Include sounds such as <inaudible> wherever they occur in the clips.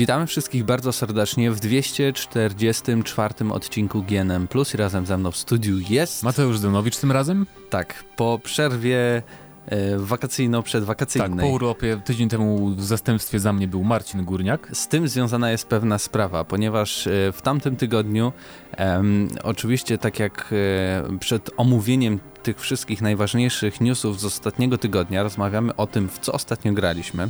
Witamy wszystkich bardzo serdecznie w 244 odcinku GNM Plus i razem ze mną w studiu jest... Mateusz Zdenowicz tym razem? Tak, po przerwie e, wakacyjno-przedwakacyjnej. Tak, po urlopie tydzień temu w zastępstwie za mnie był Marcin Górniak. Z tym związana jest pewna sprawa, ponieważ e, w tamtym tygodniu, oczywiście tak jak e, przed omówieniem tych wszystkich najważniejszych newsów z ostatniego tygodnia, rozmawiamy o tym, w co ostatnio graliśmy.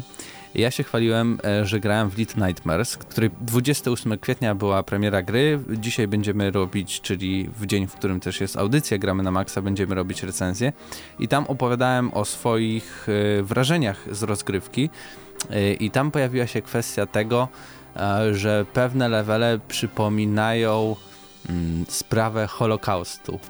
Ja się chwaliłem, e, że grałem w Little Nightmares, której 28 kwietnia była premiera gry. Dzisiaj będziemy robić, czyli w dzień, w którym też jest audycja Gramy na Maxa, będziemy robić recenzję. I tam opowiadałem o swoich e, wrażeniach z rozgrywki. E, I tam pojawiła się kwestia tego, że pewne levele przypominają mm, sprawę Holokaustu.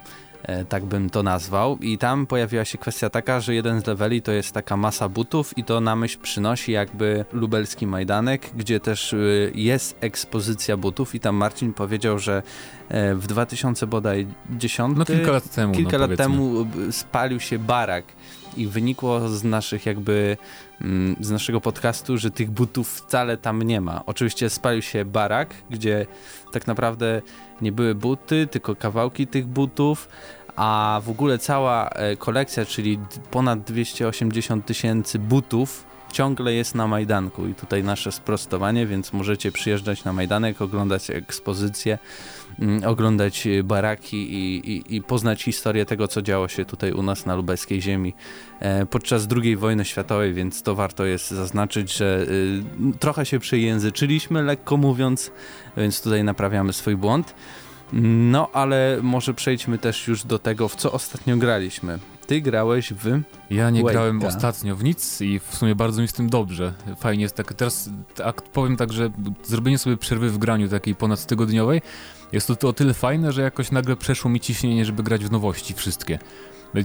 E, tak bym to nazwał. I tam pojawiła się kwestia taka, że jeden z leveli to jest taka masa butów i to na myśl przynosi jakby lubelski Majdanek, gdzie też e, jest ekspozycja butów i tam Marcin powiedział, że e, w 2010 no kilka lat temu, kilka no lat temu spalił się barak i wynikło z naszych jakby mm, z naszego podcastu, że tych butów wcale tam nie ma. Oczywiście spalił się barak, gdzie tak naprawdę nie były buty, tylko kawałki tych butów, a w ogóle cała e, kolekcja, czyli ponad 280 tysięcy butów ciągle jest na Majdanku i tutaj nasze sprostowanie, więc możecie przyjeżdżać na Majdanek, oglądać ekspozycje, mm, oglądać baraki i, i, i, poznać historię tego, co działo się tutaj u nas na lubelskiej ziemi e, podczas II wojny światowej, więc to warto jest zaznaczyć, że trochę się przejęzyczyliśmy, lekko mówiąc, więc tutaj naprawiamy swój błąd. No, ale może przejdźmy też już do tego, w co ostatnio graliśmy. Ty grałeś w. Ja nie grałem ostatnio w nic i w sumie bardzo mi z tym dobrze. Fajnie jest tak. Teraz tak, powiem tak, że zrobienie sobie przerwy w graniu takiej ponad tygodniowej jest to, to o tyle fajne, że jakoś nagle przeszło mi ciśnienie, żeby grać w nowości wszystkie.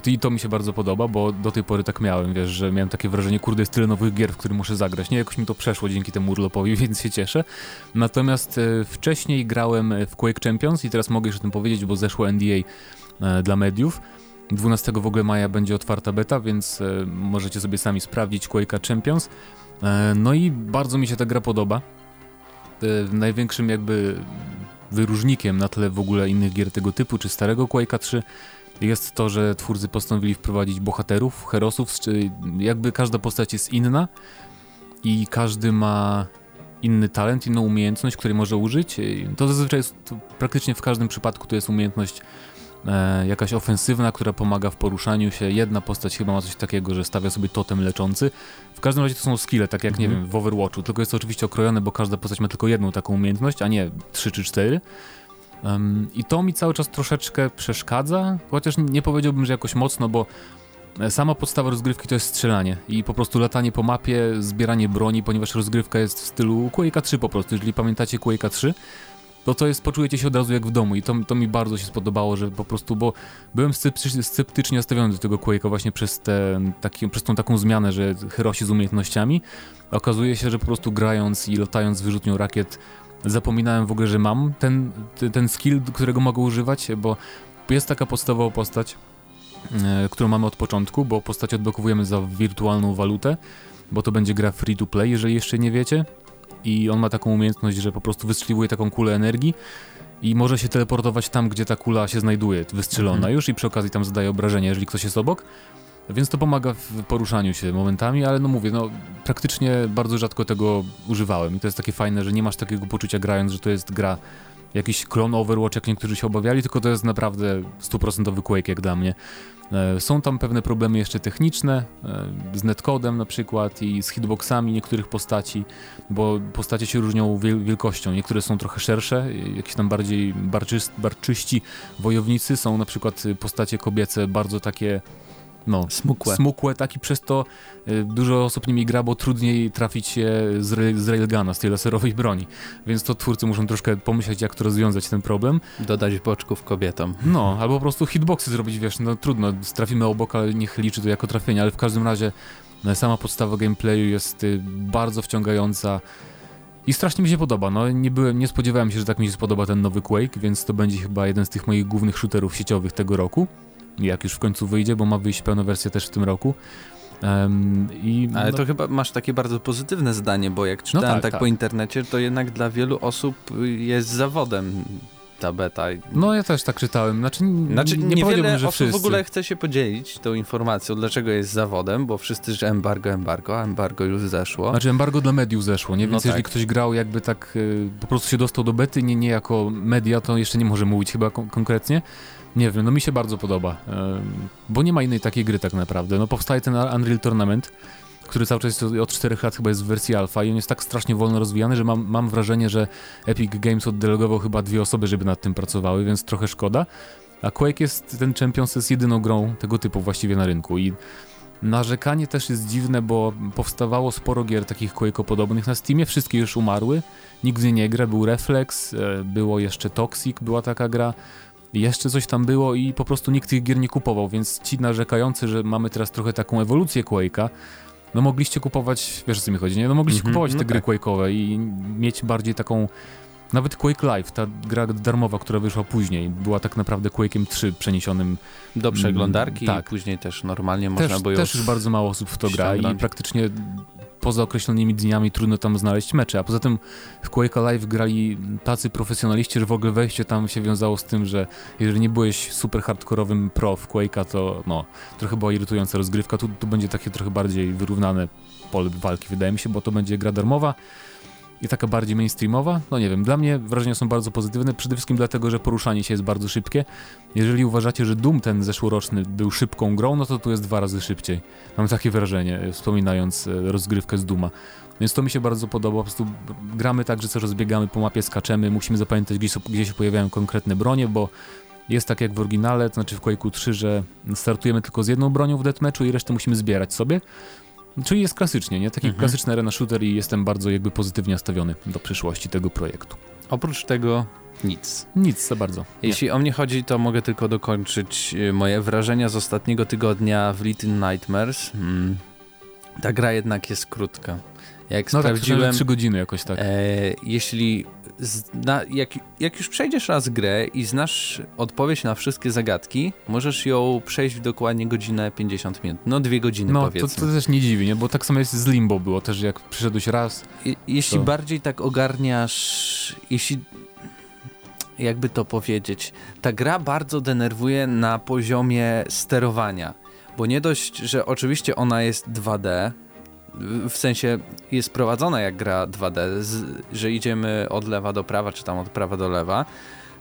I to mi się bardzo podoba, bo do tej pory tak miałem, wiesz, że miałem takie wrażenie, kurde, jest tyle nowych gier, w których muszę zagrać. Nie, jakoś mi to przeszło dzięki temu urlopowi, <laughs> więc się cieszę. Natomiast e, wcześniej grałem w Quake Champions i teraz mogę już o tym powiedzieć, bo zeszło NDA e, dla mediów. 12 w ogóle maja będzie otwarta beta, więc e, możecie sobie sami sprawdzić Quake'a Champions. E, no i bardzo mi się ta gra podoba. E, największym jakby wyróżnikiem na tle w ogóle innych gier tego typu, czy starego Quake'a 3 jest to, że twórcy postanowili wprowadzić bohaterów, herosów, czy jakby każda postać jest inna i każdy ma inny talent, inną umiejętność, której może użyć. To zazwyczaj jest to praktycznie w każdym przypadku to jest umiejętność e, jakaś ofensywna, która pomaga w poruszaniu się. Jedna postać chyba ma coś takiego, że stawia sobie totem leczący. W każdym razie to są skille, tak jak mhm. nie wiem, w Overwatchu, tylko jest to oczywiście okrojone, bo każda postać ma tylko jedną taką umiejętność, a nie trzy czy cztery. Um, I to mi cały czas troszeczkę przeszkadza, chociaż nie powiedziałbym, że jakoś mocno, bo e, sama podstawa rozgrywki to jest strzelanie i po prostu latanie po mapie, zbieranie broni, ponieważ rozgrywka jest w stylu Quake'a 3 po prostu. Jeżeli pamiętacie Quake'a 3, to to jest, poczujecie się od razu jak w domu i to, to mi bardzo się spodobało, że po prostu, bo byłem sceptycznie, nastawiony do tego Quake'a właśnie przez, te, taki, przez tą taką zmianę, że herosi z umiejętnościami. Okazuje się, że po prostu grając i latając wyrzutnią rakiet zapominałem w ogóle, że mam ten, ten skill, którego mogę używać, bo jest taka podstawowa postać, e, którą mamy od początku, bo postać odblokowujemy za wirtualną walutę, bo to będzie gra free to play, jeżeli jeszcze nie wiecie. I on ma taką umiejętność, że po prostu wystrzeliwuje taką kulę energii i może się teleportować tam, gdzie ta kula się znajduje, wystrzelona mhm. już i przy okazji tam zadaje obrażenia, jeżeli ktoś jest obok. Więc to pomaga w poruszaniu się momentami, ale no mówię, no praktycznie bardzo rzadko tego używałem i to jest takie fajne, że nie masz takiego poczucia grając, że to jest gra jakiś klon Overwatch, jak niektórzy się obawiali, tylko to jest naprawdę stuprocentowy Quake jak dla mnie. E, są tam pewne problemy jeszcze techniczne, e, z netcodem na przykład i z hitboxami niektórych postaci, bo postacie się różnią wielkością. Niektóre są trochę szersze, jakieś tam bardziej barczyści wojownicy, są na przykład postacie kobiece bardzo takie no, smukłe. smukłe, tak i przez to y, dużo osób nimi gra, bo trudniej trafić się z, z railguna, z tej laserowej broni. Więc to twórcy muszą troszkę pomyśleć, jak to rozwiązać ten problem. Dodać boczków kobietom. No, albo po prostu hitboxy zrobić, wiesz, no trudno, trafimy obok, ale niech liczy to jako trafienie, ale w każdym razie no, sama podstawa gameplayu jest y, bardzo wciągająca. I strasznie mi się podoba. No, nie, byłem, nie spodziewałem się, że tak mi się spodoba ten nowy Quake, więc to będzie chyba jeden z tych moich głównych shooterów sieciowych tego roku jak już w końcu wyjdzie, bo ma wyjść pełna wersja też w tym roku. Um, i, Ale no, to chyba masz takie bardzo pozytywne zdanie, bo jak czytałem tak, tak, tak. po internecie, to jednak dla wielu osób jest zawodem ta beta. No ja też tak czytałem. Znaczy, Znaczy, nie powiedziałbym, że wszyscy. w ogóle chce się podzielić tą informacją, dlaczego jest zawodem, bo wszyscy, że embargo, embargo, a embargo już zeszło. Znaczy embargo dla mediów zeszło, nie? No Więc tak. jeżeli ktoś grał jakby tak y, po prostu się dostał do bety, nie, nie jako media, to jeszcze nie może mówić chyba kon- konkretnie. Nie wiem, no mi się bardzo podoba, ym, bo nie ma innej takiej gry tak naprawdę. No powstaje ten Unreal Tournament, który cały czas od 4 lat chyba jest w wersji alfa i on jest tak strasznie wolno rozwijany, że mam, mam wrażenie, że Epic Games oddelegował chyba dwie osoby, żeby nad tym pracowały, więc trochę szkoda. A Quake jest, ten Champions jest jedyną grą tego typu właściwie na rynku i narzekanie też jest dziwne, bo powstawało sporo gier takich Quake'o-podobnych na Steamie, wszystkie już umarły, nie nie gra, był Reflex, e, było jeszcze Toxic, była taka gra, jeszcze coś tam było i po prostu nikt tych gier nie kupował, więc ci narzekający, że mamy teraz trochę taką ewolucję Quake'a, no mogliście kupować, wiesz o co mi chodzi, nie? No mogliście Mhm, kupować no te gry tak. Quake'owe i mieć bardziej taką nawet Quake Live, ta gra darmowa, która wyszła później, była tak naprawdę Quake'em 3 przeniesionym Do przeglądarki tak. i później też normalnie można też, było też już bardzo mało osób w to gra i praktycznie poza określonymi dniami trudno tam znaleźć mecze, a poza tym w Quake Live grali tacy profesjonaliści, że w ogóle wejście tam się wiązało z tym, że jeżeli nie byłeś super hardkorowym pro w Quake'a, to no, trochę była irytująca rozgrywka, tu, tu będzie takie trochę bardziej wyrównane pole walki, wydaje mi się, bo to będzie gra darmowa i taka bardziej mainstreamowa, no nie wiem, dla mnie wrażenia są bardzo pozytywne, przede wszystkim dlatego, że poruszanie się jest bardzo szybkie. Jeżeli uważacie, że Doom ten zeszłoroczny był szybką grą, no to tu jest dwa razy szybciej. Mam takie wrażenie, e, wspominając e, rozgrywkę z Duma. Więc to mi się bardzo podoba, po prostu gramy tak, że co rozbiegamy po mapie, skaczemy, musimy zapamiętać, gdzie, się pojawiają konkretne bronie, bo jest tak jak w oryginale, to znaczy w Quake'u 3, że startujemy tylko z jedną bronią w deathmatchu i resztę musimy zbierać sobie. Czyli jest klasycznie, nie? Taki Mhm. klasyczny arena shooter i jestem bardzo jakby pozytywnie nastawiony do przyszłości tego projektu. Oprócz tego nic. Nic za bardzo. Nie. Jeśli o mnie chodzi, to mogę tylko dokończyć y, moje wrażenia z ostatniego tygodnia w Little Nightmares. Mm. Ta gra jednak jest krótka. Jak No tak, sprawdziłem, trzy godziny jakoś tak. e, jeśli zna, jak, jak już przejdziesz raz grę i znasz odpowiedź na wszystkie zagadki, możesz ją przejść w dokładnie godzinę 50 minut. No dwie godziny No, to, powiedzmy. to też nie dziwi, nie? Bo tak samo jest z Limbo było też, jak przyszedłeś raz, I- Jeśli To- bardziej tak ogarniasz, jeśli jakby to powiedzieć, ta gra bardzo denerwuje na poziomie sterowania, bo nie dość, że oczywiście ona jest 2D, w sensie jest prowadzona jak gra 2D, z, że idziemy od lewa do prawa, czy tam od prawa do lewa,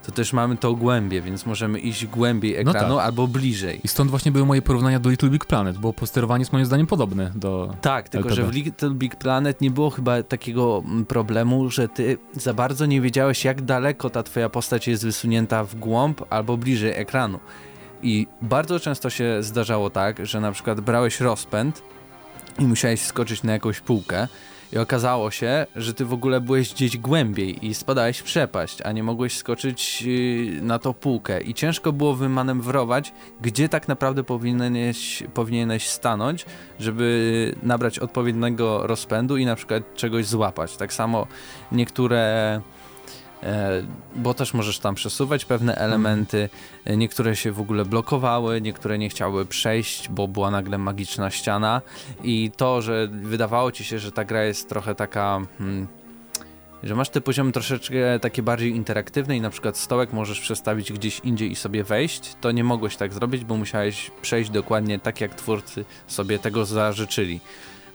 to też mamy to głębie, więc możemy iść głębiej No ekranu tak. albo bliżej. I stąd właśnie były moje porównania do Little Big Planet, bo posterowanie jest moim zdaniem podobne do... Tak, tylko LPB. że w Little Big Planet nie było chyba takiego mm, problemu, że ty za bardzo nie wiedziałeś, jak daleko ta twoja postać jest wysunięta w głąb albo bliżej ekranu. I bardzo często się zdarzało tak, że na przykład brałeś rozpęd i musiałeś skoczyć na jakąś półkę i okazało się, że ty w ogóle byłeś gdzieś głębiej i spadałeś w przepaść, a nie mogłeś skoczyć yy, na tą półkę i ciężko było wymanewrować, gdzie tak naprawdę powinieneś, powinieneś stanąć, żeby nabrać odpowiedniego rozpędu i na przykład czegoś złapać. Tak samo niektóre bo też możesz tam przesuwać pewne elementy. E, Niektóre się w ogóle blokowały, niektóre nie chciały przejść, bo była nagle magiczna ściana. I to, że wydawało ci się, że ta gra jest trochę taka. Hmm, że masz te poziomy troszeczkę takie bardziej interaktywne i na przykład stołek możesz przestawić gdzieś indziej i sobie wejść, to nie mogłeś tak zrobić, bo musiałeś przejść dokładnie tak, jak twórcy sobie tego zażyczyli.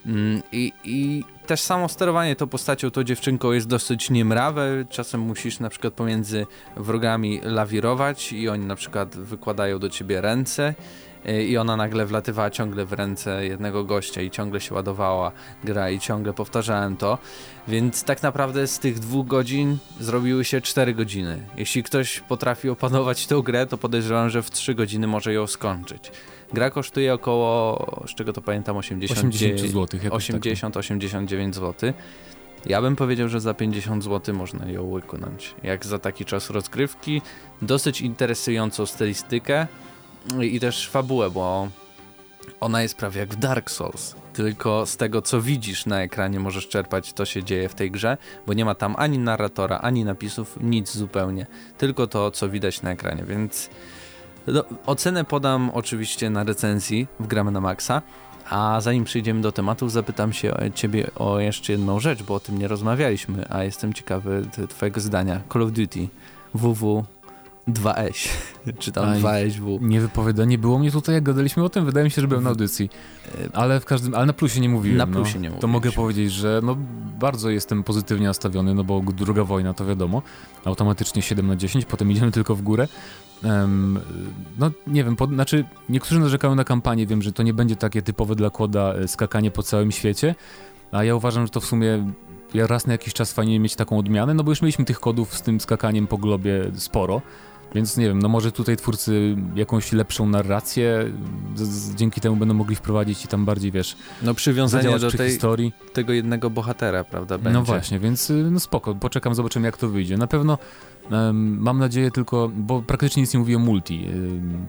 Mm, I, I też samo sterowanie tą postacią, tą dziewczynką jest dosyć niemrawe. Czasem musisz na przykład pomiędzy wrogami lawirować i oni na przykład wykładają do ciebie ręce i ona nagle wlatywała ciągle w ręce jednego gościa i ciągle się ładowała gra i ciągle powtarzałem to. Więc tak naprawdę z tych dwóch godzin zrobiły się 4 godziny. Jeśli ktoś potrafi opanować tę grę, to podejrzewam, że w 3 godziny może ją skończyć. Gra kosztuje około, z czego to pamiętam, 80, 80 zł. 80-89 zł. Ja bym powiedział, że za 50 zł można ją łyknąć. Jak za taki czas rozgrywki, dosyć interesującą stylistykę i też fabułę, bo ona jest prawie jak w Dark Souls. Tylko z tego, co widzisz na ekranie, możesz czerpać, to się dzieje w tej grze, bo nie ma tam ani narratora, ani napisów, nic zupełnie. Tylko to, co widać na ekranie, więc no, ocenę podam oczywiście na recenzji w Gramy na Maxa, A zanim przejdziemy do tematów, zapytam się ciebie o jeszcze jedną rzecz, bo o tym nie rozmawialiśmy, a jestem ciekawy twojego zdania. Call of Duty WW 2S, <laughs> czy tam 2SW. Nie wypowiada, nie było mnie tutaj, jak gadaliśmy o tym, wydaje mi się, że byłem na audycji, ale w każdym, ale na plusie nie mówiłem. Na no. plusie no. nie mówiłem. To mogę powiedzieć, że no, bardzo jestem pozytywnie nastawiony, no bo druga wojna to wiadomo, automatycznie 7 na 10, potem <laughs> idziemy tylko w górę. Um, no nie wiem, po, znaczy niektórzy narzekają na kampanię, wiem, że to nie będzie takie typowe dla koda e, skakanie po całym świecie, a ja uważam, że to w sumie raz na jakiś czas fajnie mieć taką odmianę, no bo już mieliśmy tych kodów z tym skakaniem po globie sporo. Więc nie wiem, no może tutaj twórcy jakąś lepszą narrację z, z, dzięki temu będą mogli wprowadzić i tam bardziej, wiesz, no przywiązanie do tej, historii. tego jednego bohatera, prawda, będzie. No właśnie, więc y, no spoko, poczekam, zobaczymy jak to wyjdzie. Na pewno Mam nadzieję tylko, bo praktycznie nic nie mówiłem multi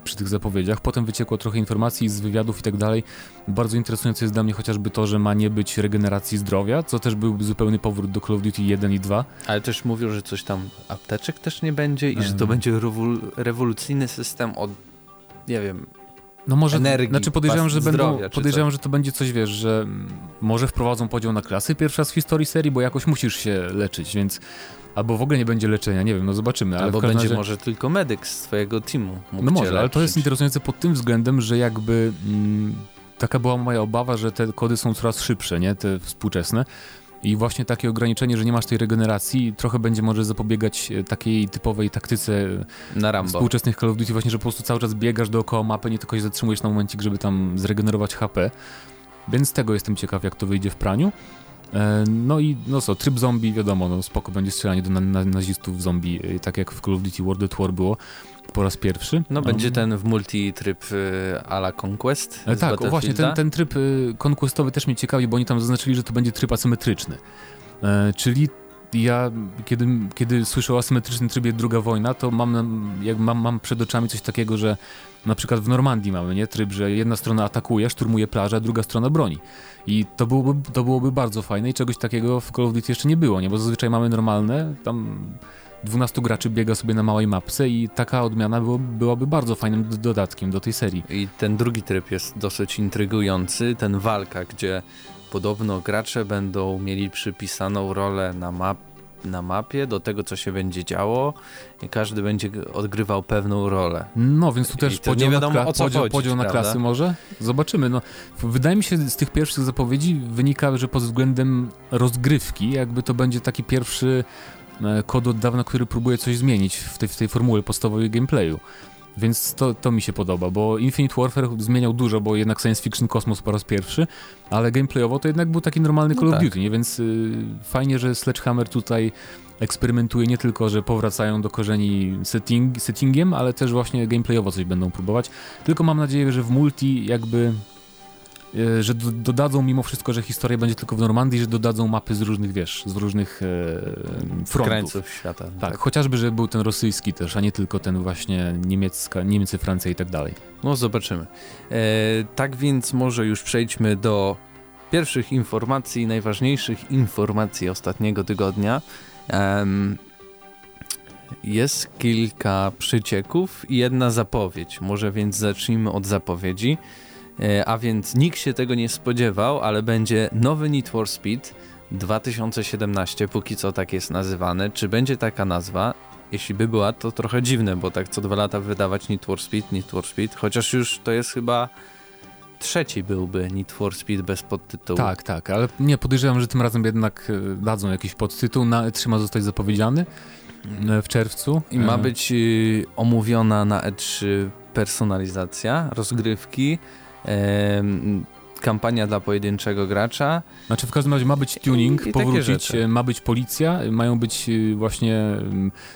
przy tych zapowiedziach. Potem wyciekło trochę informacji z wywiadów i tak dalej. Bardzo interesujące jest dla mnie chociażby to, że ma nie być regeneracji zdrowia, co też byłby zupełny powrót do Call of Duty 1 i 2. Ale też mówią, że coś tam apteczek też nie będzie i że to będzie rewolucyjny system od, nie wiem, no może, energii, znaczy podejrzewam, że będą, podejrzewam, że to będzie coś, wiesz, że może wprowadzą podział na klasy pierwszy raz w historii serii, bo jakoś musisz się leczyć, więc Albo w ogóle nie będzie leczenia, nie wiem, no zobaczymy. Ale Albo będzie razie... może tylko medyk z twojego teamu. No może, ale to jest interesujące pod tym względem, że jakby mm, taka była moja obawa, że te kody są coraz szybsze, nie, te współczesne. I właśnie takie ograniczenie, że nie masz tej regeneracji, trochę będzie może zapobiegać e, takiej typowej taktyce na Rambo. współczesnych Call of Duty, właśnie, że po prostu cały czas biegasz dookoła mapy, nie tylko się zatrzymujesz na momencik, żeby tam zregenerować HP. Więc tego jestem ciekaw, jak to wyjdzie w praniu. E, no i no co, tryb zombie, wiadomo, no spoko będzie strzelanie do na, na, nazistów zombie, e, tak jak w Call of Duty World at War było po raz pierwszy. No, no. będzie ten w multi tryb y, ala Conquest. E, tak, właśnie, ten, ten tryb y, conquestowy też mnie ciekawi, bo oni tam zaznaczyli, że to będzie tryb asymetryczny. E, czyli ja, kiedy, kiedy słyszę o asymetrycznym trybie druga wojna, to mam, jak mam, mam przed oczami coś takiego, że na przykład w Normandii mamy nie tryb, że jedna strona atakuje, szturmuje plażę, a druga strona broni. I to byłoby, to byłoby bardzo fajne i czegoś takiego w Call of Duty jeszcze nie było, nie? Bo zazwyczaj mamy normalne, tam 12 graczy biega sobie na małej mapce i taka odmiana było, byłaby bardzo fajnym dodatkiem do tej serii. I ten drugi tryb jest dosyć intrygujący, ten walka, gdzie podobno gracze będą mieli przypisaną rolę na mapie na mapie, do tego, co się będzie działo i każdy będzie odgrywał pewną rolę. No, więc tu też podział, nie wiadomo, na, podział, chodzi, podział na klasy może? Zobaczymy. No, wydaje mi się, z tych pierwszych zapowiedzi wynika, że pod względem rozgrywki jakby to będzie taki pierwszy kod od dawna, który próbuje coś zmienić w tej, w tej formule podstawowej gameplayu. Więc to, to mi się podoba, bo Infinite Warfare zmieniał dużo, bo jednak science fiction kosmos po raz pierwszy, ale gameplayowo to jednak był taki normalny Call no of tak. Duty, nie? więc y, fajnie, że Sledgehammer tutaj eksperymentuje nie tylko, że powracają do korzeni setting, settingiem, ale też właśnie gameplayowo coś będą próbować. Tylko mam nadzieję, że w multi jakby E, że dodadzą mimo wszystko, że historia będzie tylko w Normandii, że dodadzą mapy z różnych, wiesz, z różnych e, frontów. Krańców świata. Tak, tak, chociażby, że był ten rosyjski też, a nie tylko ten właśnie niemiecka, Niemcy, Francja i tak dalej. No zobaczymy. E, tak więc może już przejdźmy do pierwszych informacji, najważniejszych informacji ostatniego tygodnia. jest kilka przycieków i jedna zapowiedź. Może więc zacznijmy od zapowiedzi. E, a więc nikt się tego nie spodziewał, ale będzie nowy Need for Speed 2017, póki co tak jest nazywany. Czy będzie taka nazwa? Jeśli by była, to trochę dziwne, bo tak co dwa lata wydawać Need for Speed, Need for Speed, chociaż już to jest chyba trzeci byłby Need for Speed bez podtytułu. Tak, tak, ale nie, podejrzewam, że tym razem jednak e, dadzą jakiś podtytuł, na E3 ma zostać zapowiedziany e, w czerwcu. I ma być y, omówiona na E3 personalizacja rozgrywki, kampania dla pojedynczego gracza. Znaczy w każdym razie ma być tuning, I, i powrócić, ma być policja, mają być e, właśnie,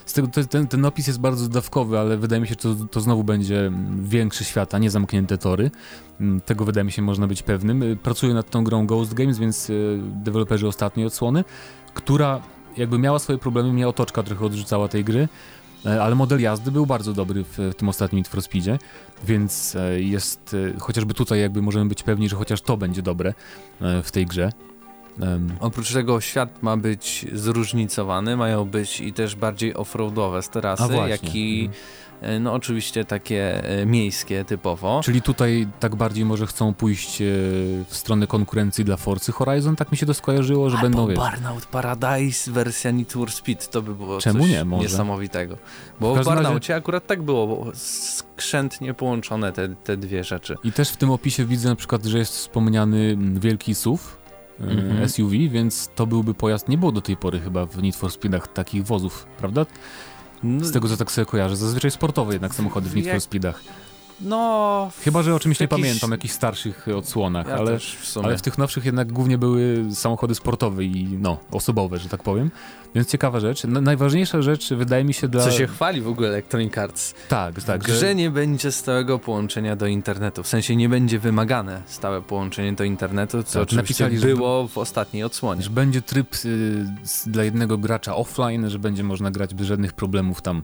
z tego, ten, ten opis jest bardzo dawkowy, ale wydaje mi się, że to, to znowu będzie większy świat, a nie zamknięte tory. Tego wydaje mi się można być pewnym. E, pracuję nad tą grą Ghost Games, więc deweloperzy ostatniej odsłony, która jakby miała swoje problemy, mnie otoczka trochę odrzucała tej gry, ale model jazdy był bardzo dobry w, w tym ostatnim Need for Speedzie, więc e, jest, e, chociażby tutaj jakby możemy być pewni, że chociaż to będzie dobre w tej grze. Um. Oprócz tego świat ma być zróżnicowany, mają być i też bardziej offroadowe z terasy, jak i mhm. E, no oczywiście takie e, miejskie typowo. Czyli tutaj tak bardziej może chcą pójść e, w stronę konkurencji dla Forcy Horizon, tak mi się to skojarzyło, że Albo będą, wiesz... Burnout Paradise wersja Need for Speed, to by było Czemu coś nie, może? niesamowitego. Bo w, w Burnoutie razie... akurat tak było, bo skrzętnie połączone te, te dwie rzeczy. I też w tym opisie widzę na przykład, że jest wspomniany wielki SUV, mm -hmm. SUV, więc to byłby pojazd, nie było do tej pory chyba w Need for Speedach takich wozów, prawda? Z tego, co tak sobie kojarzę. Zazwyczaj sportowe jednak samochody w Need for Speedach. No. Chyba, że o czymś nie pamiętam, jakichś starszych odsłonach, ja ale, w ale w tych nowszych jednak głównie były samochody sportowe i no, osobowe, że tak powiem. Więc ciekawa rzecz. najważniejsza rzecz wydaje mi się dla... Co się chwali w ogóle Electronic Arts. Tak, tak. Że... że nie będzie stałego połączenia do internetu. W sensie nie będzie wymagane stałe połączenie do internetu, co tak, oczywiście napisali, było w ostatniej odsłonie. Że będzie tryb y, dla jednego gracza offline, że będzie można grać bez żadnych problemów tam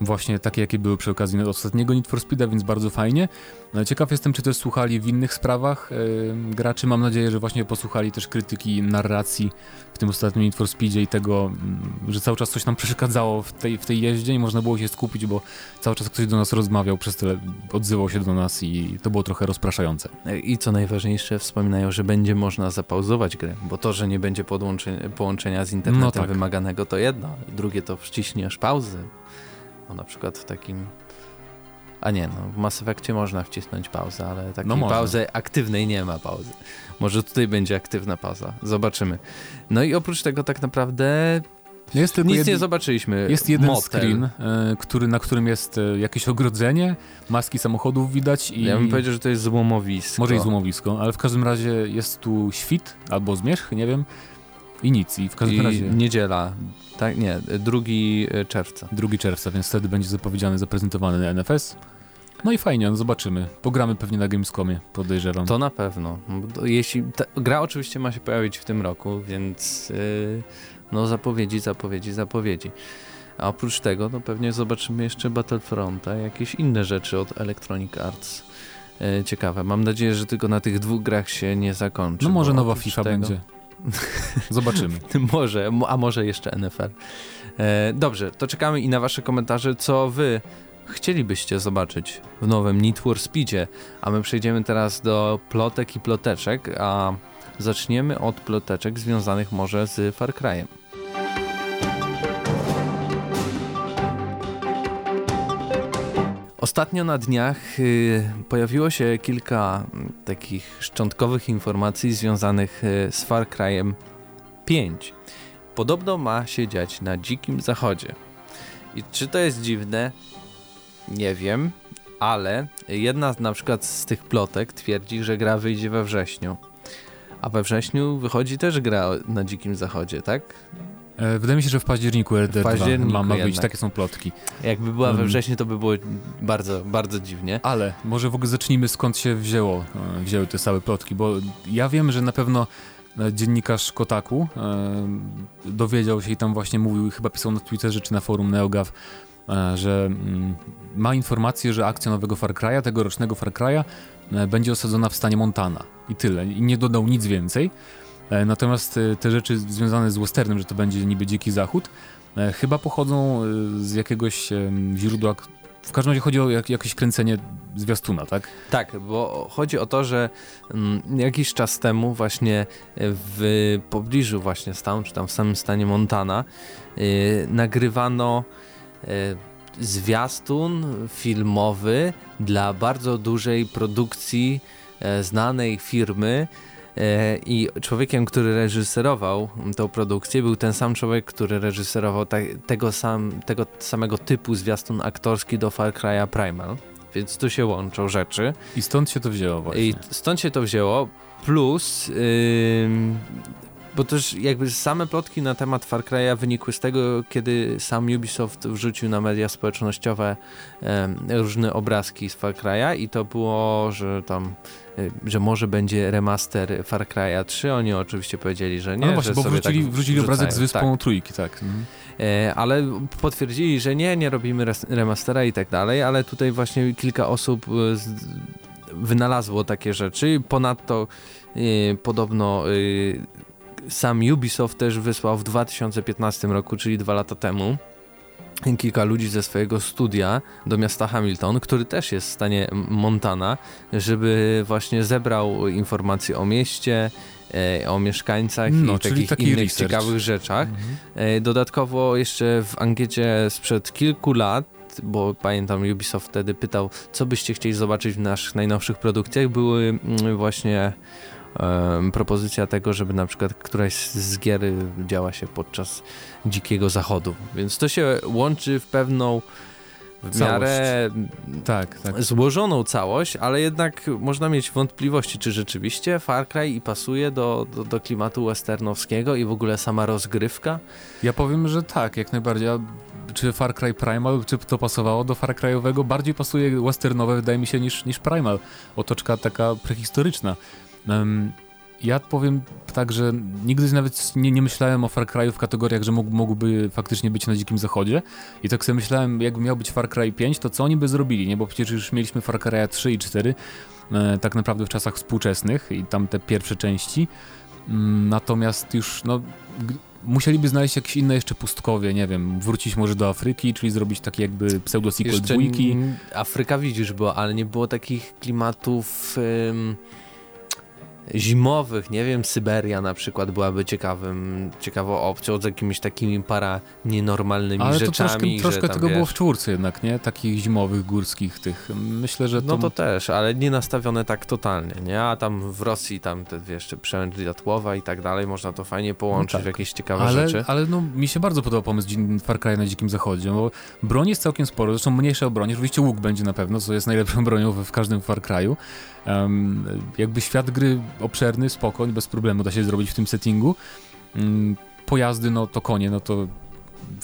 właśnie takie, jakie były przy okazji ostatniego Need for Speeda, więc bardzo fajnie. No, ciekaw jestem, czy też słuchali w innych sprawach yy, graczy. Mam nadzieję, że właśnie posłuchali też krytyki narracji w tym ostatnim Need for Speedzie i tego, yy, że cały czas coś nam <laughs> przeszkadzało w tej, w tej jeździe i można było się skupić, bo cały czas ktoś do nas rozmawiał, przez tyle odzywał się do nas i to było trochę rozpraszające. I co najważniejsze, wspominają, że będzie można zapauzować grę, bo to, że nie będzie połączenia z internetem no tak. wymaganego to jedno, drugie to wciśniesz pauzę, no na przykład w takim... A nie, no w Mass Effectie można wcisnąć pauzę, ale takiej no pauzy aktywnej nie ma pauzy. Może tutaj będzie aktywna pauza. Zobaczymy. No i oprócz tego tak naprawdę jest Nic jed... nie zobaczyliśmy. Jest jeden Motel. screen, y, który, na którym jest y, jakieś ogrodzenie, maski samochodów widać i... Ja bym powiedział, że to jest złomowisko. Może i złomowisko, ale w każdym razie jest tu świt albo zmierzch, nie wiem. I nic. I w każdym I razie... niedziela. Tak, nie, 2 e, czerwca. 2 czerwca, więc wtedy będzie zapowiedziany, zaprezentowany na NFS. No i fajnie, no zobaczymy. Pogramy pewnie na Gamescomie, podejrzewam. To na pewno. Jeśli ta, gra oczywiście ma się pojawić w tym roku, więc yy, no zapowiedzi, zapowiedzi, zapowiedzi. A oprócz tego, no pewnie zobaczymy jeszcze Battlefronta, jakieś inne rzeczy od Electronic Arts. Yy, ciekawe. Mam nadzieję, że tylko na tych dwóch grach się nie zakończy. No może nowa FIFA tego... będzie. <laughs> Zobaczymy. może, a może jeszcze NFL. E, dobrze, to czekamy i na wasze komentarze, co wy chcielibyście zobaczyć w nowym Need for Speedzie, a my przejdziemy teraz do plotek i ploteczek, a zaczniemy od ploteczek związanych może z Far Cry'em. Ostatnio na dniach y, pojawiło się kilka mm, takich szczątkowych informacji związanych y, z Far Cry'em 5. Podobno ma się dziać na dzikim zachodzie. I czy to jest dziwne? Nie wiem, ale jedna na przykład z tych plotek twierdzi, że gra wyjdzie we wrześniu. A we wrześniu wychodzi też gra na dzikim zachodzie, tak? E, wydaje mi się, że w październiku RDR 2 październiku ma, ma być, takie są plotki. Jakby była we wrześniu, to by było bardzo, bardzo dziwnie. Ale może w ogóle zacznijmy skąd się wzięło, e, wzięły te całe plotki, bo ja wiem, że na pewno e, dziennikarz Kotaku dowiedział się i tam właśnie mówił, chyba pisał na Twitterze czy na forum NeoGAF, że mm, ma informację, że akcja nowego Far Cry'a, tegorocznego Far Cry'a będzie osadzona w stanie Montana i tyle. I nie dodał nic więcej. E, natomiast e, te rzeczy związane z westernem, że to będzie niby dziki zachód, e, chyba pochodzą z jakiegoś źródła. W każdym razie chodzi o jak, jakieś kręcenie zwiastuna, tak? Tak, bo chodzi o to, że mm, jakiś czas temu właśnie w pobliżu właśnie stanu, czy tam w samym stanie Montana nagrywano zwiastun filmowy dla bardzo dużej produkcji znanej firmy, I człowiekiem, który reżyserował tą produkcję, był ten sam człowiek, który reżyserował te, tego, sam, tego samego typu zwiastun aktorski do Far Cry'a Primal. Więc tu się łączą rzeczy. I stąd się to wzięło właśnie. I stąd się to wzięło. Plus, yy, bo też jakby same plotki na temat Far Cry'a wynikły z tego, kiedy sam Ubisoft wrzucił na media społecznościowe różne obrazki z Far Cry'a i to było, że tam że może będzie remaster Far Cry'a 3. Oni oczywiście powiedzieli, że nie. No właśnie, bo wrzucili, tak wrzucili obrazek z wyspą tak. trójki, tak. Mhm. Ale potwierdzili, że nie, nie robimy remastera i tak dalej, ale tutaj właśnie kilka osób y, wynalazło takie rzeczy. Ponadto y, podobno sam Ubisoft też wysłał w 2015 roku, czyli dwa lata temu, kilka ludzi ze swojego studia do miasta Hamilton, który też jest w stanie Montana, żeby właśnie zebrał informacje o mieście, e, o mieszkańcach no, i takich innych research. ciekawych rzeczach. Mhm. E, dodatkowo jeszcze w ankiecie sprzed kilku lat bo pamiętam Ubisoft wtedy pytał, co byście chcieli zobaczyć w naszych najnowszych produkcjach, były mm, właśnie propozycja tego, żeby na przykład któraś z gier działa się podczas dzikiego zachodu. Więc to się łączy w pewną w miarę tak, tak. złożoną całość, ale jednak można mieć wątpliwości, czy rzeczywiście Far Cry i pasuje do, do, do, klimatu westernowskiego i w ogóle sama rozgrywka? Ja powiem, że tak, jak najbardziej. Czy Far Cry Primal, czy to pasowało do Far Cry'owego? Bardziej pasuje westernowe, wydaje mi się, niż, niż Primal. Otoczka taka prehistoryczna. Um, ja powiem tak, że nigdy nawet nie, nie myślałem o Far Cry'u w kategoriach, że mógł, mógłby faktycznie być na Dzikim Zachodzie. I tak sobie myślałem, jakby miał być Far Cry 5, to co oni by zrobili, nie? Bo przecież już mieliśmy Far Cry'a 3 i 4, e, tak naprawdę w czasach współczesnych i tam te pierwsze części. Mm, natomiast już, no, musieliby znaleźć jakieś inne jeszcze pustkowie, nie wiem, wrócić może do Afryki, czyli zrobić taki jakby pseudo-sequel dwójki. Afryka widzisz było, ale nie było takich klimatów zimowych, nie wiem, Syberia na przykład byłaby ciekawym, ciekawą opcją z jakimiś takimi para nienormalnymi Ale rzeczami. Ale troszkę, troszkę tego wiesz... było w czwórce jednak, nie? Takich zimowych, górskich tych. Myślę, że to... No to też, ale nie nastawione tak totalnie, nie? A tam w Rosji tam te, wiesz, przemęt diatłowa i tak dalej, można to fajnie połączyć no tak. w jakieś ciekawe ale, rzeczy. Ale no, mi się bardzo podoba pomysł Far Cry na Dzikim Zachodzie, bo broń jest całkiem sporo, zresztą mniejsze o broń, oczywiście łuk będzie na pewno, co jest najlepszą bronią w, w każdym Far Cry'u. Um, jakby świat gry obszerny, spokojny, bez problemu da się zrobić w tym settingu. Um, pojazdy, no to konie, no to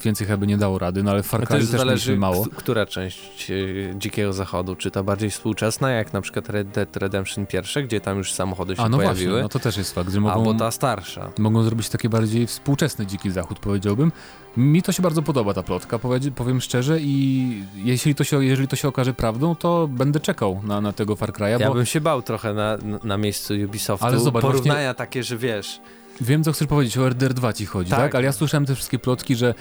więcej chyba nie dało rady, no ale w Far Cry też, też zależy, mało. która część e, Dzikiego Zachodu, czy ta bardziej współczesna, jak na przykład Red Dead Redemption 1, gdzie tam już samochody się A, no pojawiły. Właśnie, no to też jest fakt, że mogą... Albo ta starsza. Mogą zrobić takie bardziej współczesny Dziki Zachód, powiedziałbym. Mi to się bardzo podoba ta plotka, powiem szczerze i jeśli to się, jeżeli to się okaże prawdą, to będę czekał na, na tego Far Cry'a. Ja bo... bym się bał trochę na, na miejscu Ubisoftu. Ale zobacz, Porównania właśnie... takie, że wiesz... Wiem, co chcesz powiedzieć, o RDR 2 ci chodzi, tak? tak? Ale ja słyszałem te wszystkie plotki, że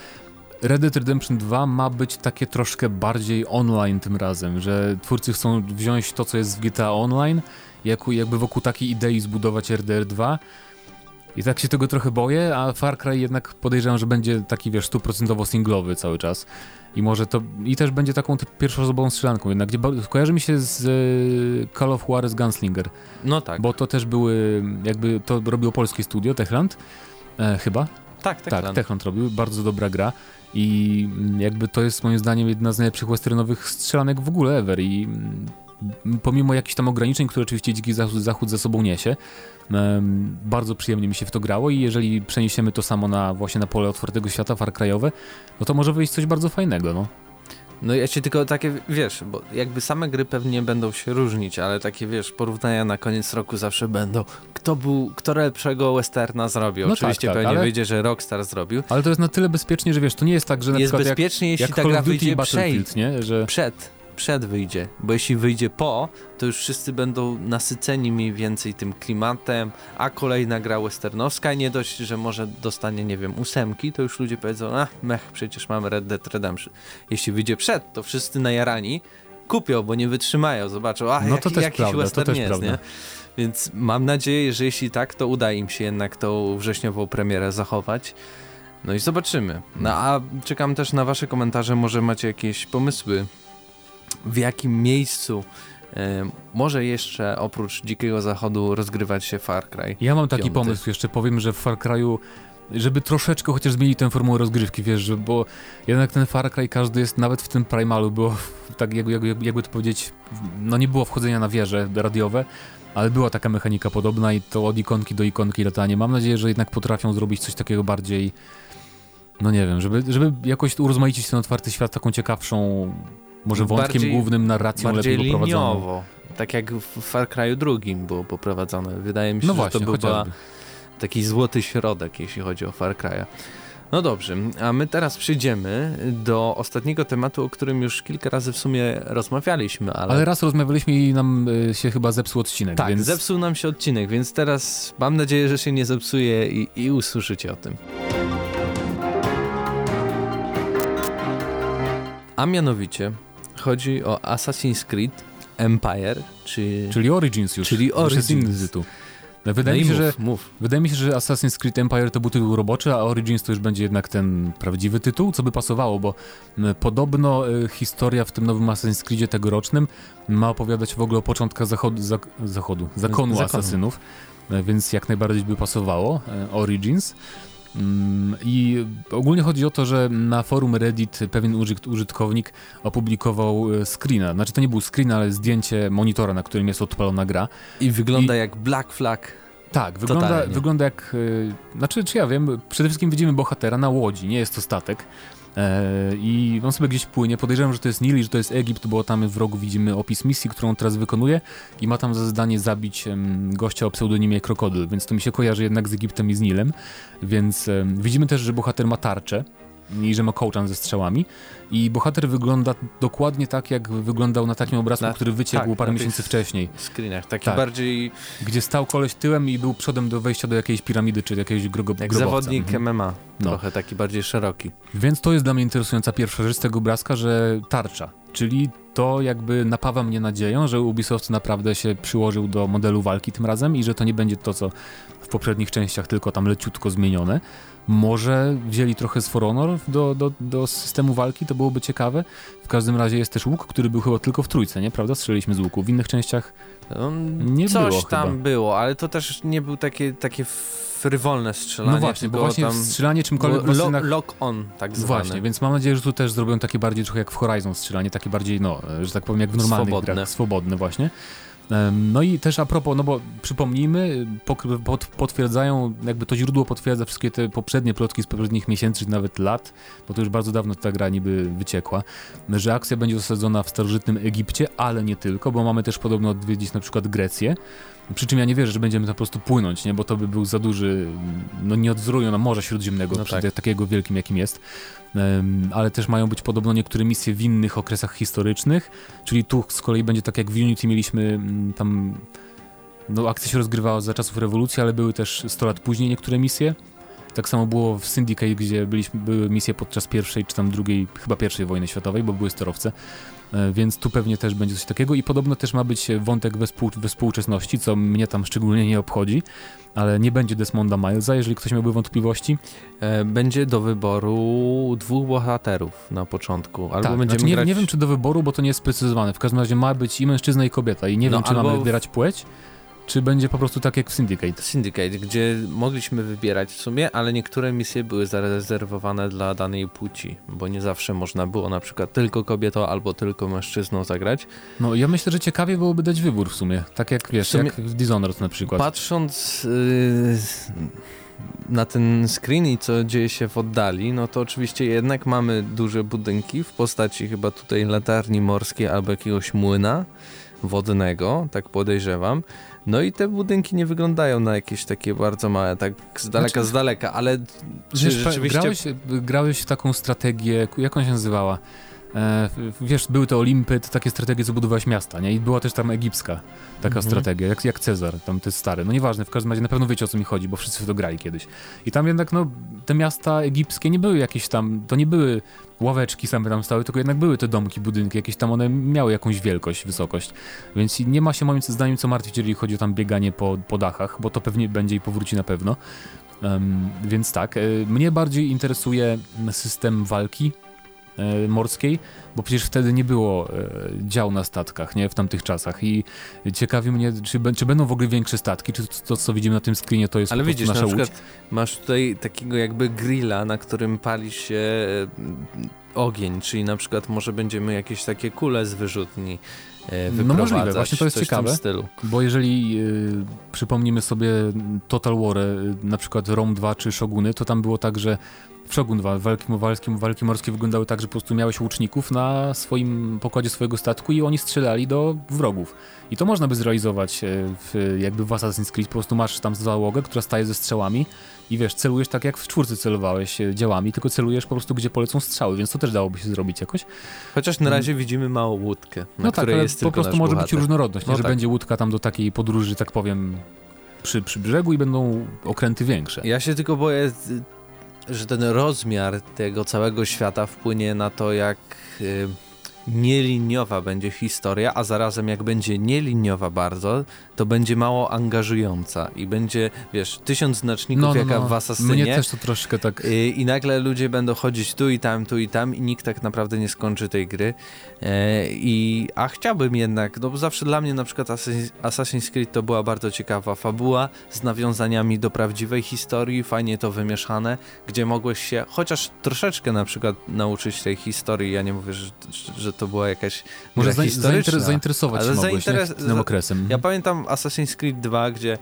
Red Dead Redemption 2 ma być takie troszkę bardziej online tym razem, że twórcy chcą wziąć to, co jest w GTA Online, jakby wokół takiej idei zbudować RDR 2 i tak się tego trochę boję, a Far Cry jednak podejrzewam, że będzie taki, wiesz, stuprocentowo singlowy cały czas. I może to, i też będzie taką pierwszoosobową strzelanką jednak, gdzie kojarzy mi się z e, Call of Juarez Gunslinger. No tak. Bo to też były, jakby to robiło polskie studio, Techland, e, chyba. Tak, Techland. Tak, Techland robił, bardzo dobra gra. I jakby to jest moim zdaniem jedna z najlepszych westernowych strzelanek w ogóle ever i pomimo jakichś tam ograniczeń, które oczywiście Dziki Zachód, ze sobą niesie, bardzo przyjemnie mi się w to grało i jeżeli przeniesiemy to samo na właśnie na pole otwartego świata, Far Cry'owe, no to może wyjść coś bardzo fajnego, no. No ja się tylko takie, wiesz, bo jakby same gry pewnie będą się różnić, ale takie, wiesz, porównania na koniec roku zawsze będą. Kto był, kto lepszego westerna zrobił? No Oczywiście tak, tak, pewnie ale... wyjdzie, że Rockstar zrobił. Ale to jest na tyle bezpiecznie, że wiesz, to nie jest tak, że na jest przykład bezpiecznie, jak, jeśli jak ta gra wyjdzie przed, nie? Że... przed przed wyjdzie, bo jeśli wyjdzie po, to już wszyscy będą nasyceni mniej więcej tym klimatem, a kolejna gra westernowska, nie dość, że może dostanie, nie wiem, ósemki, to już ludzie powiedzą, a mech, przecież mamy Red Dead Redemption. Jeśli wyjdzie przed, to wszyscy najarani kupią, bo nie wytrzymają, zobaczą, a no to też jakiś prawda, western to też jest, prawda. nie? Więc mam nadzieję, że jeśli tak, to uda im się jednak tą wrześniową premierę zachować. No i zobaczymy. No a czekam też na wasze komentarze, może macie jakieś pomysły w jakim miejscu e, może jeszcze oprócz Dzikiego Zachodu rozgrywać się Far Cry. Ja mam taki pomysł, jeszcze powiem, że w Far Cry'u żeby troszeczkę chociaż zmienić tę formułę rozgrywki, wiesz, bo jednak ten Far Cry każdy jest, nawet w tym Primalu było, tak jakby, jakby, jakby to powiedzieć, no nie było wchodzenia na wieże radiowe, ale była taka mechanika podobna i to od ikonki do ikonki latanie. Mam nadzieję, że jednak potrafią zrobić coś takiego bardziej, no nie wiem, żeby, żeby jakoś urozmaicić ten otwarty świat taką ciekawszą może wątkiem bardziej, głównym narracją bardziej lepiej liniowo, tak jak w Far Cry'u drugim było poprowadzone. Wydaje mi się, no właśnie, że to był taki złoty środek, jeśli chodzi o Far Cry'a. No dobrze, a my teraz przejdziemy do ostatniego tematu, o którym już kilka razy w sumie rozmawialiśmy, ale... Ale raz rozmawialiśmy i nam y, się chyba zepsuł odcinek, Tak, więc... zepsuł nam się odcinek, więc teraz mam nadzieję, że się nie zepsuje i, i usłyszycie o tym. A mianowicie chodzi o Assassin's Creed Empire, czy... Czyli Origins już. Czyli Już Origins. inny tytuł. Wydaje, no mi się, mów, że, mów. wydaje mi się, że Assassin's Creed Empire to był tytuł roboczy, a Origins to już będzie jednak ten prawdziwy tytuł, co by pasowało, bo podobno y, historia w tym nowym Assassin's Creedzie tegorocznym ma opowiadać w ogóle o początkach zachodu, zak, zachodu zakonu Zakonu. asasynów, e, więc jak najbardziej by pasowało e, Origins. Mm, I ogólnie chodzi o to, że na forum Reddit pewien użyt- użytkownik opublikował e, screena. Znaczy to nie był screen, ale zdjęcie monitora, na którym jest odpalona gra. I wygląda I- jak Black Flag. Tak, wygląda, Totalnie. wygląda jak. y, znaczy, czy ja wiem, przede wszystkim widzimy bohatera na łodzi, nie jest to statek. E, I on sobie gdzieś płynie. Podejrzewam, że to jest Nil że to jest Egipt, bo tam w rogu widzimy opis misji, którą teraz wykonuje i ma tam za zadanie zabić gościa o pseudonimie Krokodyl, więc to mi się kojarzy jednak z Egiptem i z Nilem. Więc widzimy też, że bohater ma tarczę i że ma kołczan ze strzałami. I bohater wygląda dokładnie tak, jak wyglądał na takim obrazku, Na- który wyciekł tak, parę miesięcy wcześniej. screenach, taki Tak. bardziej Gdzie stał koleś tyłem i był przodem do wejścia do jakiejś piramidy, czy jakiegoś grogo, jak grobowca. zawodnik Mhm. MMA, No. trochę taki bardziej szeroki. Więc to jest dla mnie interesująca pierwsza rzecz z tego obrazka, że tarcza, czyli to jakby napawa mnie nadzieją, że Ubisoft naprawdę się przyłożył do modelu walki tym razem i że to nie będzie to, co w poprzednich częściach, tylko tam leciutko zmienione. Może wzięli trochę z For Honor do, do, do systemu walki, to byłoby ciekawe. W każdym razie jest też łuk, który był chyba tylko w trójce, nie? Prawda? Strzeliliśmy z łuku. W innych częściach On, Nie coś było tam chyba. było, ale to też nie był takie, takie frywolne strzelanie. No właśnie, bo właśnie tam strzelanie czymkolwiek lo, lock on, tak zwane. Właśnie, więc mam nadzieję, że tu też zrobią takie bardziej trochę jak w Horizon strzelanie, takie bardziej, no, że tak powiem, jak w normalnych Swobodne. grach, swobodne właśnie. No i też a propos, no bo przypomnijmy, potwierdzają, jakby to źródło potwierdza wszystkie te poprzednie plotki z poprzednich miesięcy, czy nawet lat, bo to już bardzo dawno ta gra niby wyciekła, że akcja będzie osadzona w starożytnym Egipcie, ale nie tylko, bo mamy też podobno odwiedzić na przykład Grecję. Przy czym ja nie wierzę, że będziemy tam po prostu płynąć, nie? bo to by był za duży, no nie odwzórują na Morze Śródziemnego, No tak. te- takiego wielkim jakim jest. Em, ale też mają być podobno niektóre misje w innych okresach historycznych, czyli tu z kolei będzie tak jak w Unity mieliśmy mm, tam, no akcja się rozgrywała za czasów rewolucji, ale były też 100 lat później niektóre misje. Tak samo było w Syndicate, gdzie byliśmy, były misje podczas pierwszej czy tam drugiej, chyba pierwszej wojny światowej, bo były sterowce. E, Więc tu pewnie też będzie coś takiego i podobno też ma być wątek we, współ, we współczesności, co mnie tam szczególnie nie obchodzi, ale nie będzie Desmonda Milesa, jeżeli ktoś miałby wątpliwości. E, Będzie do wyboru dwóch bohaterów na początku. Albo tak, będziemy znaczy nie, grać... nie wiem, czy do wyboru, bo to nie jest sprecyzowane. W każdym razie ma być i mężczyzna, i kobieta. I nie No, wiem, czy mamy wybierać płeć, czy będzie po prostu tak jak w Syndicate. Syndicate, gdzie mogliśmy wybierać w sumie, ale niektóre misje były zarezerwowane dla danej płci, bo nie zawsze można było na przykład tylko kobietą albo tylko mężczyzną zagrać. No ja myślę, że ciekawie byłoby dać wybór w sumie. Tak jak wiesz, W jak w Dishonored na przykład. Patrząc yy, na ten screen i co dzieje się w oddali, no to oczywiście jednak mamy duże budynki w postaci chyba tutaj latarni morskiej albo jakiegoś młyna wodnego, tak podejrzewam. No i te budynki nie wyglądają na jakieś takie bardzo małe, tak z daleka, Znaczy- z daleka, ale czy Wiesz, rzeczywiście... grałeś, grałeś w taką strategię, jak ona się nazywała? E, wiesz, były te Olimpy, to takie strategie, co budowałeś miasta, nie? I była też tam egipska taka Mhm. strategia, jak, jak Cezar, tam te stare. No nieważne, w każdym razie na pewno wiecie o co mi chodzi, bo wszyscy w to grali kiedyś. I tam jednak, no, te miasta egipskie nie były jakieś tam, to nie były ławeczki same tam stały, tylko jednak były te domki, budynki, jakieś tam one miały jakąś wielkość, wysokość. Więc nie ma się moim zdaniem co martwić, jeżeli chodzi o tam bieganie po, po dachach, bo to pewnie będzie i powróci na pewno. Em, więc tak, e, mnie bardziej interesuje system walki morskiej, bo przecież wtedy nie było e, dział na statkach, nie, w tamtych czasach i ciekawi mnie, czy, czy będą w ogóle większe statki, czy to, co widzimy na tym screenie, to jest Ale widzisz, nasza na łódź. przykład masz tutaj takiego jakby grilla, na którym pali się e, ogień, czyli na przykład może będziemy jakieś takie kule z wyrzutni e, No możliwe, właśnie to jest ciekawe. stylu. Bo jeżeli przypomnimy sobie Total War, na przykład Rome 2 czy Shoguny, to tam było tak, że w Shogun 2 walki, walki, walki morskie wyglądały tak, że po prostu miałeś łuczników na swoim pokładzie swojego statku i oni strzelali do wrogów. I to można by zrealizować e, w, jakby w Assassin's Creed, po prostu masz tam załogę, która staje ze strzałami i wiesz, celujesz tak jak w czwórce celowałeś e, działami, tylko celujesz po prostu gdzie polecą strzały, więc to też dałoby się zrobić jakoś. Chociaż na mm. razie widzimy małą łódkę, na no tak, której jest po prostu może bohater. być różnorodność, no nie, że tak. będzie łódka tam do takiej podróży, tak powiem, przy, przy brzegu i będą okręty większe. Ja się tylko boję, że ten rozmiar tego całego świata wpłynie na to, jak y, nieliniowa będzie historia, a zarazem jak będzie nieliniowa bardzo, to będzie mało angażująca i będzie, wiesz, tysiąc znaczników no, no, jaka no. w Assassinie. Mnie też to troszkę tak... I, I, nagle ludzie będą chodzić tu i tam, tu i tam i nikt tak naprawdę nie skończy tej gry. E, i, a chciałbym jednak, no bo zawsze dla mnie na przykład Assassin's Creed to była bardzo ciekawa fabuła z nawiązaniami do prawdziwej historii, fajnie to wymieszane, gdzie mogłeś się chociaż troszeczkę na przykład nauczyć tej historii. Ja nie mówię, że, że to była jakaś Może za, historyczna. zainteresować się mogłeś, zainteres... tym okresem. Ja pamiętam Assassin's Creed 2, gdzie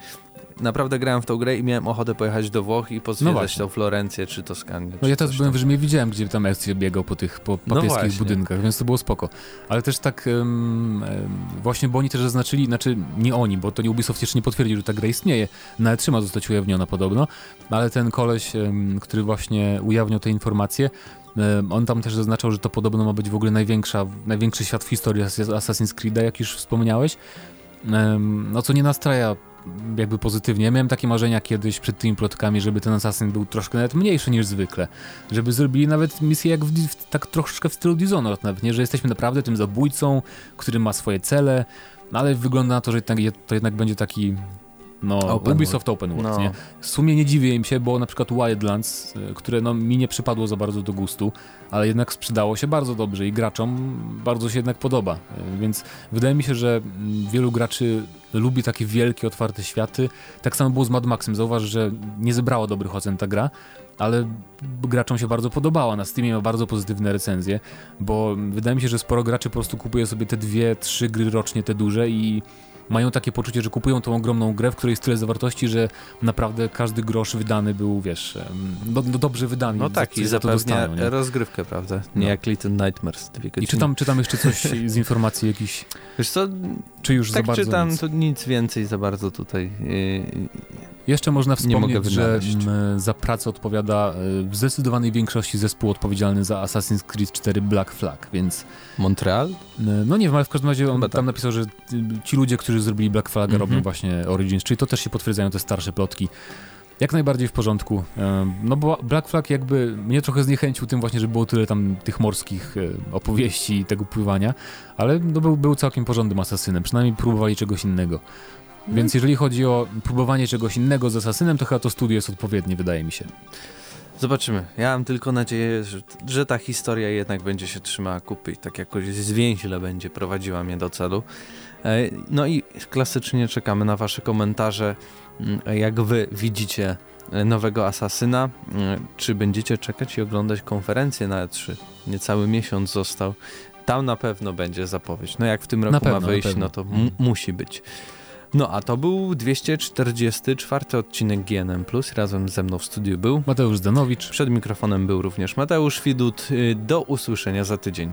naprawdę grałem w tą grę i miałem ochotę pojechać do Włoch i pozwiedzać no tą Florencję czy Toskanię. No ja też byłem w Rzymie, widziałem, gdzie tam Ezio biegał po tych po no papieskich no budynkach, więc to było spoko. Ale też tak um, właśnie, bo oni też zaznaczyli, znaczy nie oni, bo to nie Ubisoft jeszcze nie potwierdził, że ta gra istnieje. Nawet trzyma zostać ujawniona podobno, ale ten koleś, um, który właśnie ujawniał te informacje, on tam też zaznaczał, że to podobno ma być w ogóle największa, największy świat w historii Assassin's Creed'a, jak już wspomniałeś. No co nie nastraja jakby pozytywnie. Miałem takie marzenia kiedyś przed tymi plotkami, żeby ten Assassin był troszkę nawet mniejszy niż zwykle. Żeby zrobili nawet misję jak w, tak troszkę w stylu Dishonored nawet, nie? Że jesteśmy naprawdę tym zabójcą, który ma swoje cele, no ale wygląda na to, że to jednak będzie taki no, open Ubisoft World. Open World, no. nie? W sumie nie dziwię im się, bo na przykład Wildlands, y, które no, mi nie przypadło za bardzo do gustu, ale jednak sprzedało się bardzo dobrze i graczom bardzo się jednak podoba. Y, więc wydaje mi się, że mm, wielu graczy lubi takie wielkie, otwarte światy. Tak samo było z Mad Maxem. Zauważ, że nie zebrała dobrych ocen ta gra, ale graczom się bardzo podobała. Na Steamie ma bardzo pozytywne recenzje, bo wydaje mi się, że sporo graczy po prostu kupuje sobie te dwie, trzy gry rocznie, te duże i mają takie poczucie, że kupują tą ogromną grę, w której jest tyle zawartości, że naprawdę każdy grosz wydany był, wiesz, no, no dobrze wydany. No tak, i zapewnia rozgrywkę, prawda? Nie no. jak Little Nightmares. I czytam, czytam jeszcze coś z informacji jakichś. Wiesz co, czy już tak za bardzo czytam, nic? to nic więcej za bardzo tutaj yy, jeszcze można wspomnieć, że za pracę odpowiada y, w zdecydowanej większości zespół odpowiedzialny za Assassin's Creed 4 Black Flag, więc... Montreal? Y, no nie wiem, ale w każdym razie on tam tak. napisał, że ci ludzie, którzy zrobili Black Flag, mm -hmm. robią właśnie Origins, czyli to też się potwierdzają te starsze plotki. Jak najbardziej w porządku. Y, no bo Black Flag jakby mnie trochę zniechęcił tym właśnie, że było tyle tam tych morskich opowieści i tego pływania, ale no był, był całkiem porządnym asasynem, przynajmniej próbowali czegoś innego. Więc jeżeli chodzi o próbowanie czegoś innego z Asasynem, to chyba to studio jest odpowiednie, wydaje mi się. Zobaczymy. Ja mam tylko nadzieję, że, że ta historia jednak będzie się trzymała kupy i tak jakoś zwięźle będzie prowadziła mnie do celu. E, no i klasycznie czekamy na wasze komentarze, mm, jak wy widzicie nowego Asasyna. Mm, czy będziecie czekać i oglądać konferencję na E3? Niecały miesiąc został. Tam na pewno będzie zapowiedź. No jak w tym roku pewno, ma wyjść, no to musi być. No a to był 244 odcinek GNM+. Razem ze mną w studiu był Mateusz Zdanowicz. Przed mikrofonem był również Mateusz Widut. Y, do usłyszenia za tydzień.